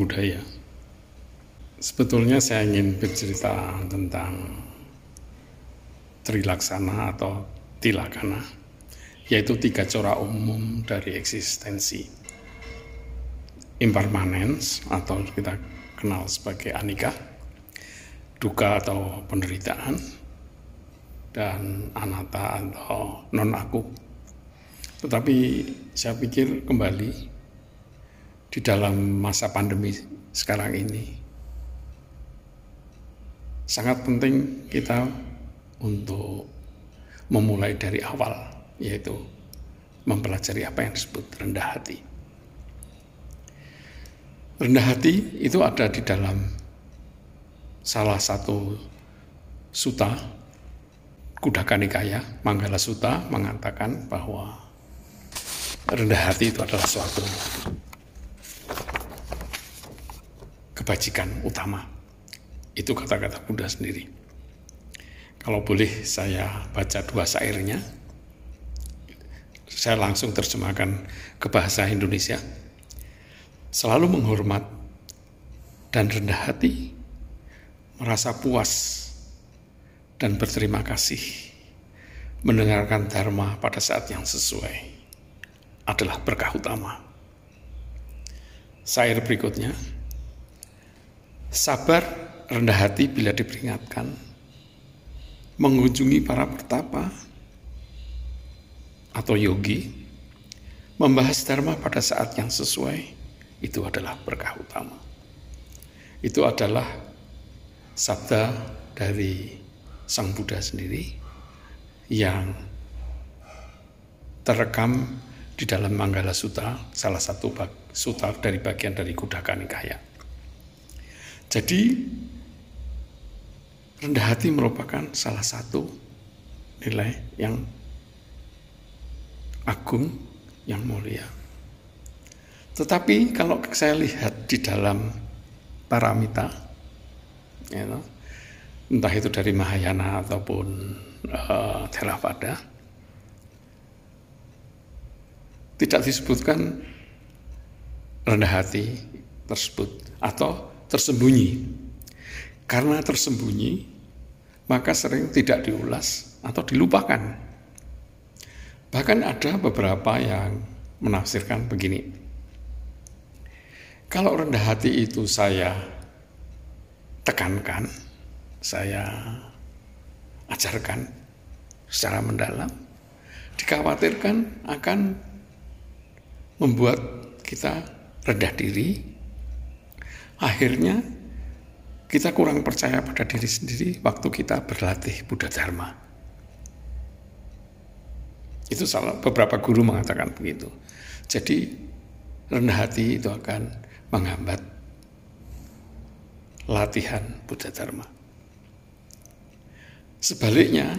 Namo Buddhaya. Sebetulnya saya ingin bercerita tentang Trilaksana atau Tilakana, yaitu tiga corak umum dari eksistensi. Impermanence atau kita kenal sebagai anika, duka atau penderitaan, dan anata atau non aku. Tetapi saya pikir kembali di dalam masa pandemi sekarang ini. Sangat penting kita untuk memulai dari awal, yaitu mempelajari apa yang disebut rendah hati. Rendah hati itu ada di dalam salah satu suta Kudaka Nikaya, Manggala Suta mengatakan bahwa rendah hati itu adalah suatu kebajikan utama. Itu kata-kata Buddha sendiri. Kalau boleh saya baca dua syairnya, saya langsung terjemahkan ke bahasa Indonesia. Selalu menghormat dan rendah hati, merasa puas dan berterima kasih mendengarkan dharma pada saat yang sesuai adalah berkah utama. Syair berikutnya, Sabar, rendah hati bila diperingatkan. Mengunjungi para pertapa atau yogi, membahas dharma pada saat yang sesuai, itu adalah berkah utama. Itu adalah sabda dari Sang Buddha sendiri yang terekam di dalam Manggala Sutta, salah satu sutta dari bagian dari Kudaka Nikaya. Jadi rendah hati merupakan salah satu nilai yang agung, yang mulia. Tetapi kalau saya lihat di dalam paramita, ya, entah itu dari Mahayana ataupun uh, Theravada, tidak disebutkan rendah hati tersebut atau tersembunyi. Karena tersembunyi, maka sering tidak diulas atau dilupakan. Bahkan ada beberapa yang menafsirkan begini. Kalau rendah hati itu saya tekankan, saya ajarkan secara mendalam, dikhawatirkan akan membuat kita rendah diri, Akhirnya kita kurang percaya pada diri sendiri waktu kita berlatih Buddha Dharma. Itu salah beberapa guru mengatakan begitu. Jadi rendah hati itu akan menghambat latihan Buddha Dharma. Sebaliknya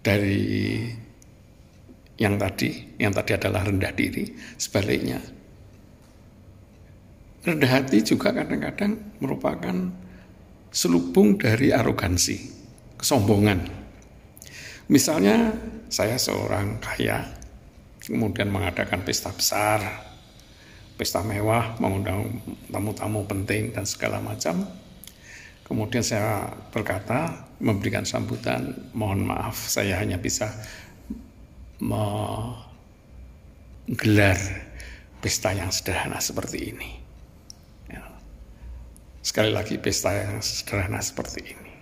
dari yang tadi, yang tadi adalah rendah diri, sebaliknya Rendah hati juga kadang-kadang merupakan selubung dari arogansi, kesombongan. Misalnya saya seorang kaya, kemudian mengadakan pesta besar, pesta mewah, mengundang tamu-tamu penting dan segala macam. Kemudian saya berkata, memberikan sambutan, mohon maaf saya hanya bisa menggelar pesta yang sederhana seperti ini. Sekali lagi pesta yang sederhana seperti ini.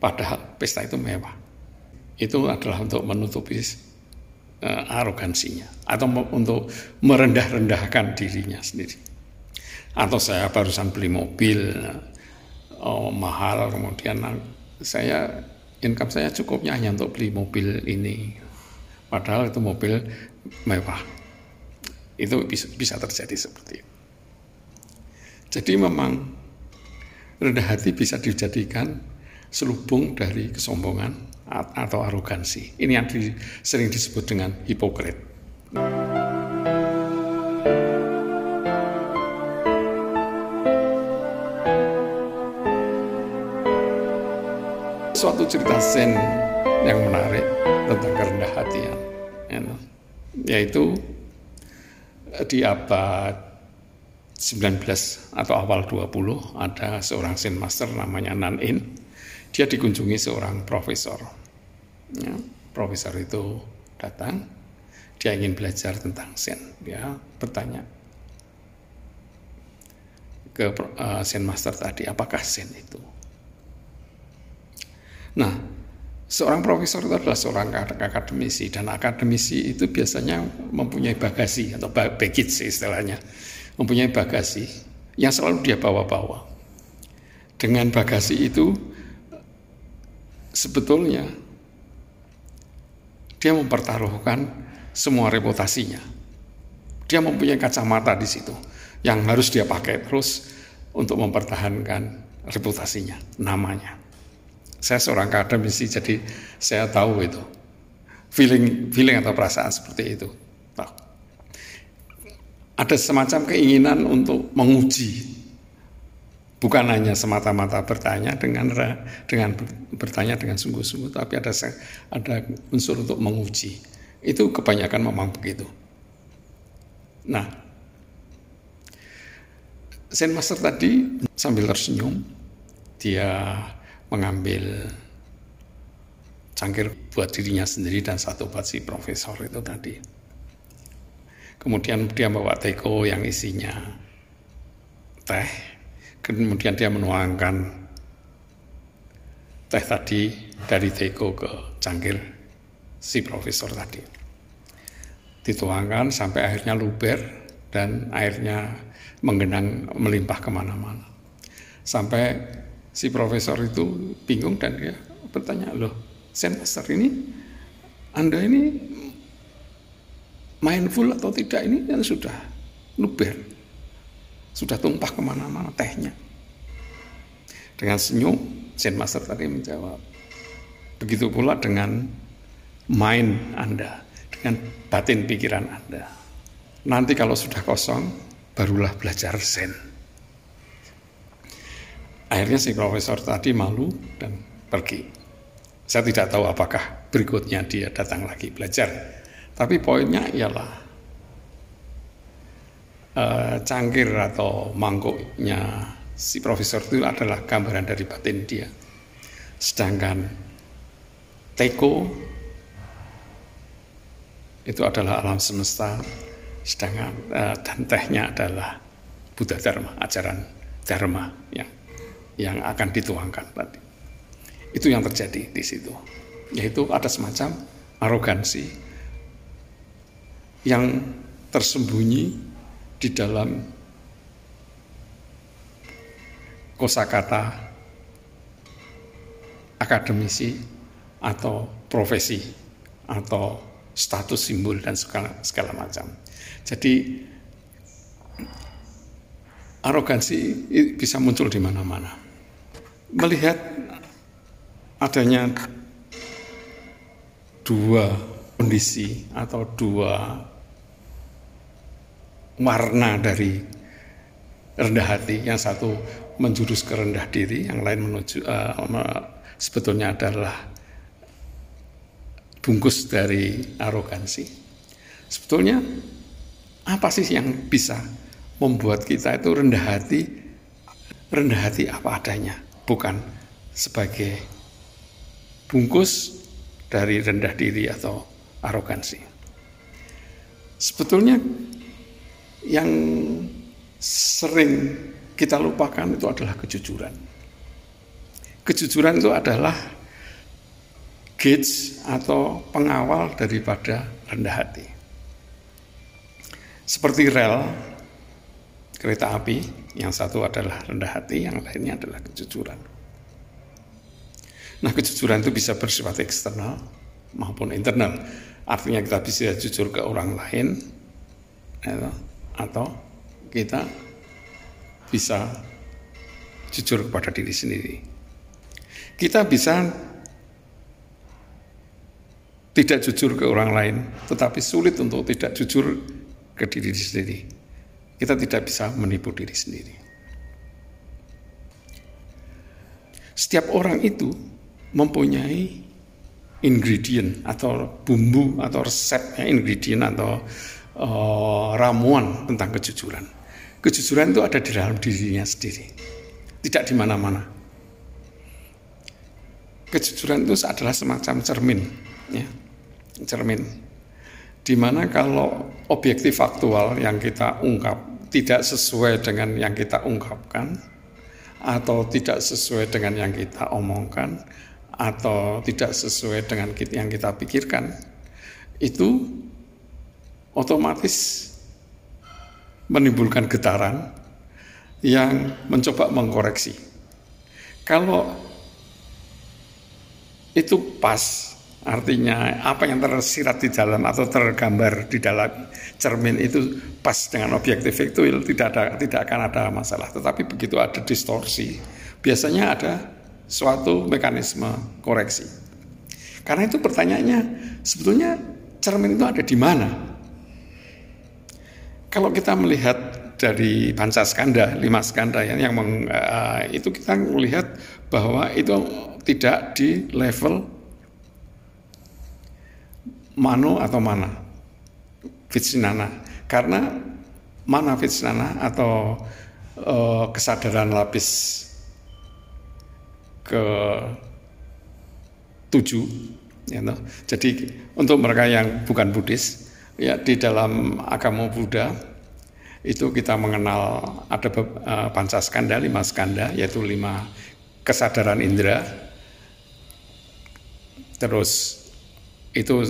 Padahal pesta itu mewah. Itu adalah untuk menutupi uh, arogansinya atau untuk merendah-rendahkan dirinya sendiri. Atau saya barusan beli mobil oh, mahal kemudian saya income saya cukupnya hanya untuk beli mobil ini. Padahal itu mobil mewah. Itu bisa, bisa terjadi seperti itu. Jadi memang rendah hati bisa dijadikan selubung dari kesombongan atau arogansi. Ini yang di, sering disebut dengan hipokrit. Suatu cerita zen yang menarik tentang kerendah hatian, ya, yaitu di abad 19 atau awal 20 ada seorang Zen Master namanya Nan In. Dia dikunjungi seorang profesor. Ya, profesor itu datang, dia ingin belajar tentang Zen. Dia bertanya ke uh, Zen Master tadi, apakah Zen itu? Nah, seorang profesor itu adalah seorang akademisi dan akademisi itu biasanya mempunyai bagasi atau baggage istilahnya mempunyai bagasi yang selalu dia bawa-bawa. Dengan bagasi itu sebetulnya dia mempertaruhkan semua reputasinya. Dia mempunyai kacamata di situ yang harus dia pakai terus untuk mempertahankan reputasinya, namanya. Saya seorang akademisi jadi saya tahu itu. Feeling feeling atau perasaan seperti itu. Tahu ada semacam keinginan untuk menguji. Bukan hanya semata-mata bertanya dengan dengan bertanya dengan sungguh-sungguh tapi ada ada unsur untuk menguji. Itu kebanyakan memang begitu. Nah Zen Master tadi sambil tersenyum dia mengambil cangkir buat dirinya sendiri dan satu buat si profesor itu tadi Kemudian dia bawa teko yang isinya teh. Kemudian dia menuangkan teh tadi dari teko ke cangkir si profesor tadi. Dituangkan sampai akhirnya luber dan airnya menggenang melimpah ke mana-mana. Sampai si profesor itu bingung dan dia bertanya, loh, Senmaster ini, Anda ini mindful atau tidak ini kan sudah luber, sudah tumpah ke mana-mana tehnya. Dengan senyum, Zen Master tadi menjawab, begitu pula dengan mind Anda, dengan batin pikiran Anda. Nanti kalau sudah kosong, barulah belajar Zen. Akhirnya si profesor tadi malu dan pergi. Saya tidak tahu apakah berikutnya dia datang lagi belajar tapi poinnya ialah uh, cangkir atau mangkuknya si profesor itu adalah gambaran dari batin dia. Sedangkan teko itu adalah alam semesta, sedangkan uh, dan tehnya adalah Buddha Dharma, ajaran Dharma yang yang akan dituangkan tadi. Itu yang terjadi di situ. Yaitu ada semacam arogansi yang tersembunyi di dalam kosakata akademisi atau profesi atau status simbol dan segala, segala macam. Jadi arogansi bisa muncul di mana-mana. Melihat adanya dua kondisi atau dua warna dari rendah hati. Yang satu menjurus ke rendah diri, yang lain menuju uh, sebetulnya adalah bungkus dari arogansi. Sebetulnya apa sih yang bisa membuat kita itu rendah hati? Rendah hati apa adanya, bukan sebagai bungkus dari rendah diri atau arogansi. Sebetulnya yang sering kita lupakan itu adalah kejujuran. Kejujuran itu adalah gauge atau pengawal daripada rendah hati. Seperti rel kereta api, yang satu adalah rendah hati, yang lainnya adalah kejujuran. Nah, kejujuran itu bisa bersifat eksternal maupun internal. Artinya kita bisa jujur ke orang lain, ya, atau kita bisa jujur kepada diri sendiri. Kita bisa tidak jujur ke orang lain, tetapi sulit untuk tidak jujur ke diri sendiri. Kita tidak bisa menipu diri sendiri. Setiap orang itu mempunyai ingredient atau bumbu atau resep ya, ingredient atau uh, ramuan tentang kejujuran. kejujuran itu ada di dalam dirinya sendiri, tidak di mana-mana. Kejujuran itu adalah semacam cermin, ya, cermin. Di mana kalau objektif faktual yang kita ungkap tidak sesuai dengan yang kita ungkapkan, atau tidak sesuai dengan yang kita omongkan, atau tidak sesuai dengan yang kita pikirkan, itu otomatis menimbulkan getaran yang mencoba mengkoreksi. Kalau itu pas, artinya apa yang tersirat di dalam atau tergambar di dalam cermin itu pas dengan objektif itu tidak ada tidak akan ada masalah. Tetapi begitu ada distorsi, biasanya ada suatu mekanisme koreksi. Karena itu pertanyaannya sebetulnya cermin itu ada di mana? Kalau kita melihat dari panca skanda, lima skanda yang, yang meng, uh, itu kita melihat bahwa itu tidak di level mano atau mana, vitsinana. Karena mana vitsinana atau uh, kesadaran lapis ke tujuh, ya, no? jadi untuk mereka yang bukan Buddhis Ya, di dalam agama Buddha itu kita mengenal ada uh, panca skanda, lima skanda, yaitu lima kesadaran indera. Terus itu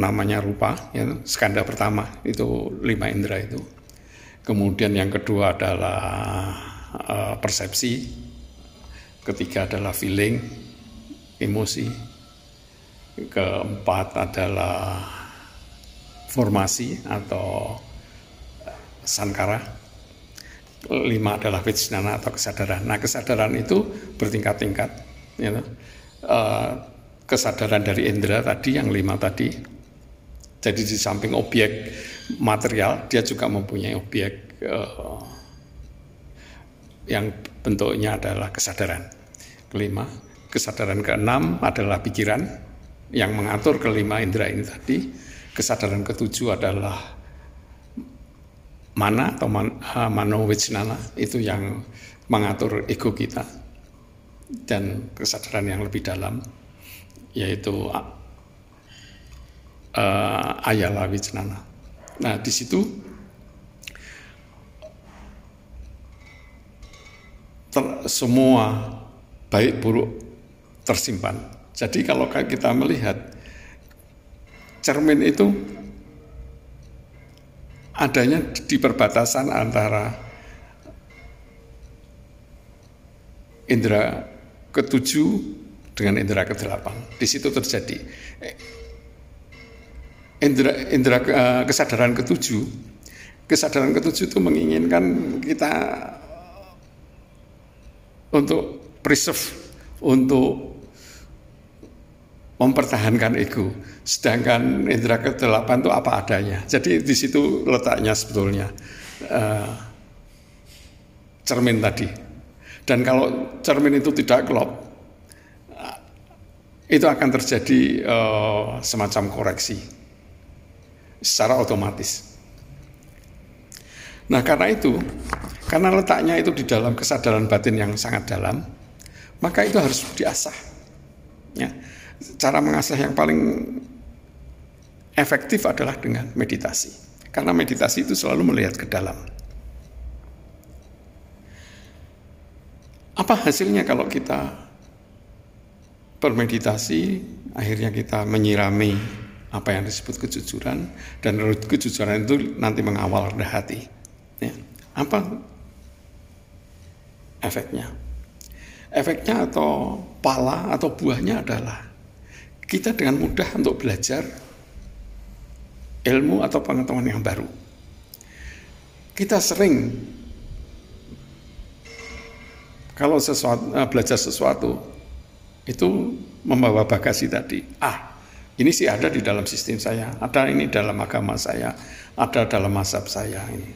namanya rupa, ya, skanda pertama itu lima indera itu. Kemudian yang kedua adalah uh, persepsi, ketiga adalah feeling, emosi, keempat adalah formasi atau sankara. Lima adalah vijnana atau kesadaran. Nah kesadaran itu bertingkat-tingkat. You know. uh, kesadaran dari indera tadi yang lima tadi. Jadi di samping objek material, dia juga mempunyai objek uh, yang bentuknya adalah kesadaran. Kelima, kesadaran keenam adalah pikiran yang mengatur kelima indera ini tadi kesadaran ketujuh adalah mana atau man, mano itu yang mengatur ego kita dan kesadaran yang lebih dalam yaitu uh, ayala wicnana. Nah di situ semua baik buruk tersimpan. Jadi kalau kita melihat cermin itu adanya di perbatasan antara indera ketujuh dengan indera kedelapan. Di situ terjadi indera, indera eh, kesadaran ketujuh. Kesadaran ketujuh itu menginginkan kita untuk preserve, untuk mempertahankan ego. Sedangkan indera kedelapan itu apa adanya. Jadi di situ letaknya sebetulnya uh, cermin tadi. Dan kalau cermin itu tidak klop, uh, itu akan terjadi uh, semacam koreksi secara otomatis. Nah karena itu, karena letaknya itu di dalam kesadaran batin yang sangat dalam, maka itu harus diasah. Cara mengasah yang paling efektif adalah dengan meditasi. Karena meditasi itu selalu melihat ke dalam. Apa hasilnya kalau kita bermeditasi, akhirnya kita menyirami apa yang disebut kejujuran, dan kejujuran itu nanti mengawal rendah hati. Ya. Apa efeknya? Efeknya atau pala atau buahnya adalah kita dengan mudah untuk belajar ilmu atau pengetahuan yang baru. Kita sering kalau sesuatu, eh, belajar sesuatu itu membawa bagasi tadi. Ah, ini sih ada di dalam sistem saya, ada ini dalam agama saya, ada dalam mazhab saya ini.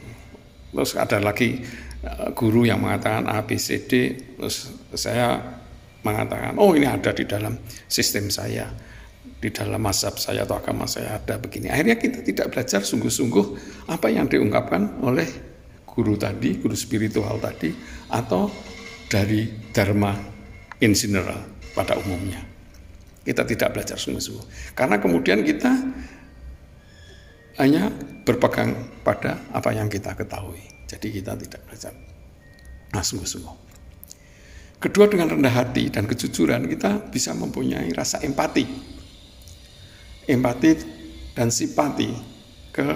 Terus ada lagi eh, guru yang mengatakan A, B, C, D, terus saya mengatakan, oh ini ada di dalam sistem saya, di dalam mazhab saya atau agama saya ada begini. Akhirnya kita tidak belajar sungguh-sungguh apa yang diungkapkan oleh guru tadi, guru spiritual tadi, atau dari dharma in general pada umumnya. Kita tidak belajar sungguh-sungguh. Karena kemudian kita hanya berpegang pada apa yang kita ketahui. Jadi kita tidak belajar nah, sungguh-sungguh. Kedua dengan rendah hati dan kejujuran kita bisa mempunyai rasa empati. Empati dan simpati ke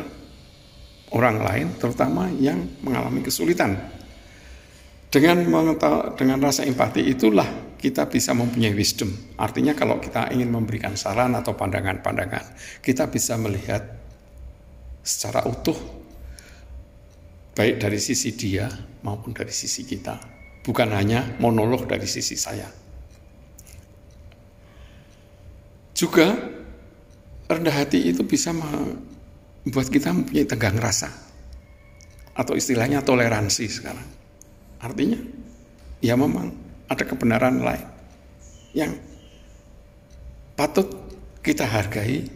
orang lain terutama yang mengalami kesulitan. Dengan dengan rasa empati itulah kita bisa mempunyai wisdom. Artinya kalau kita ingin memberikan saran atau pandangan-pandangan, kita bisa melihat secara utuh baik dari sisi dia maupun dari sisi kita. Bukan hanya monolog dari sisi saya. Juga rendah hati itu bisa membuat kita mempunyai tegang rasa. Atau istilahnya toleransi sekarang. Artinya, ya memang ada kebenaran lain yang patut kita hargai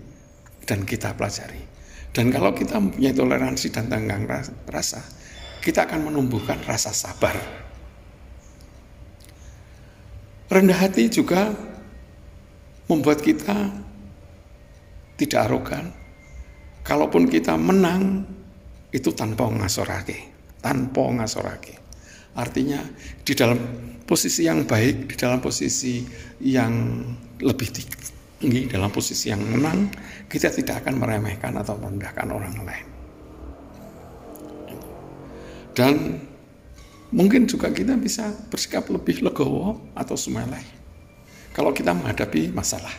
dan kita pelajari. Dan kalau kita mempunyai toleransi dan tenggang rasa, kita akan menumbuhkan rasa sabar. Rendah hati juga membuat kita tidak arogan. Kalaupun kita menang, itu tanpa ngasorake, tanpa ngasorake. Artinya di dalam posisi yang baik, di dalam posisi yang lebih tinggi, dalam posisi yang menang, kita tidak akan meremehkan atau merendahkan orang lain. Dan mungkin juga kita bisa bersikap lebih legowo atau sumeleh kalau kita menghadapi masalah.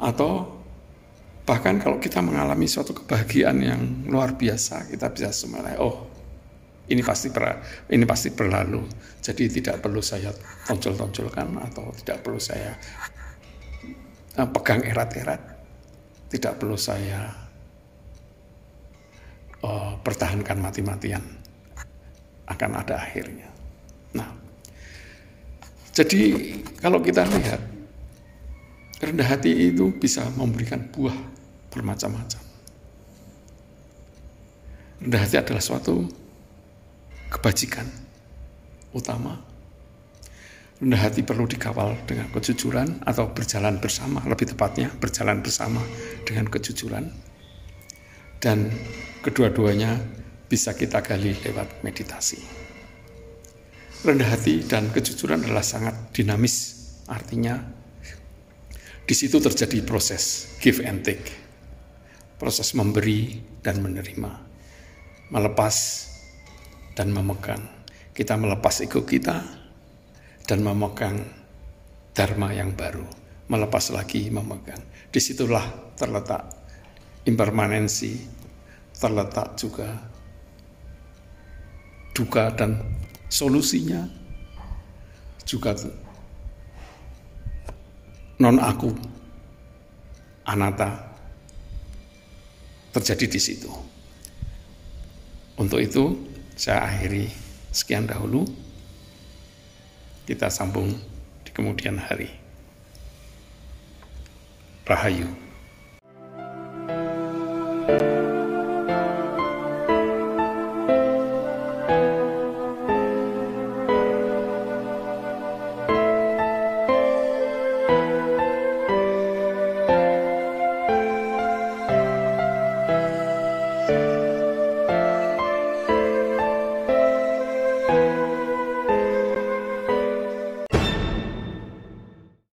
Atau bahkan kalau kita mengalami suatu kebahagiaan yang luar biasa, kita bisa sumeleh, oh ini pasti ber, ini pasti berlalu. Jadi tidak perlu saya tonjol-tonjolkan atau tidak perlu saya uh, pegang erat-erat. Tidak perlu saya uh, pertahankan mati-matian. Akan ada akhirnya. Nah, jadi kalau kita lihat rendah hati itu bisa memberikan buah bermacam-macam. Rendah hati adalah suatu kebajikan utama. Rendah hati perlu dikawal dengan kejujuran atau berjalan bersama, lebih tepatnya berjalan bersama dengan kejujuran. Dan kedua-duanya bisa kita gali lewat meditasi. Rendah hati dan kejujuran adalah sangat dinamis, artinya di situ terjadi proses give and take, proses memberi dan menerima, melepas dan memegang. Kita melepas ego kita dan memegang dharma yang baru. Melepas lagi memegang. Di situlah terletak impermanensi, terletak juga duka dan solusinya juga non aku anata terjadi di situ. Untuk itu saya akhiri sekian dahulu. Kita sambung di kemudian hari. Rahayu. thank you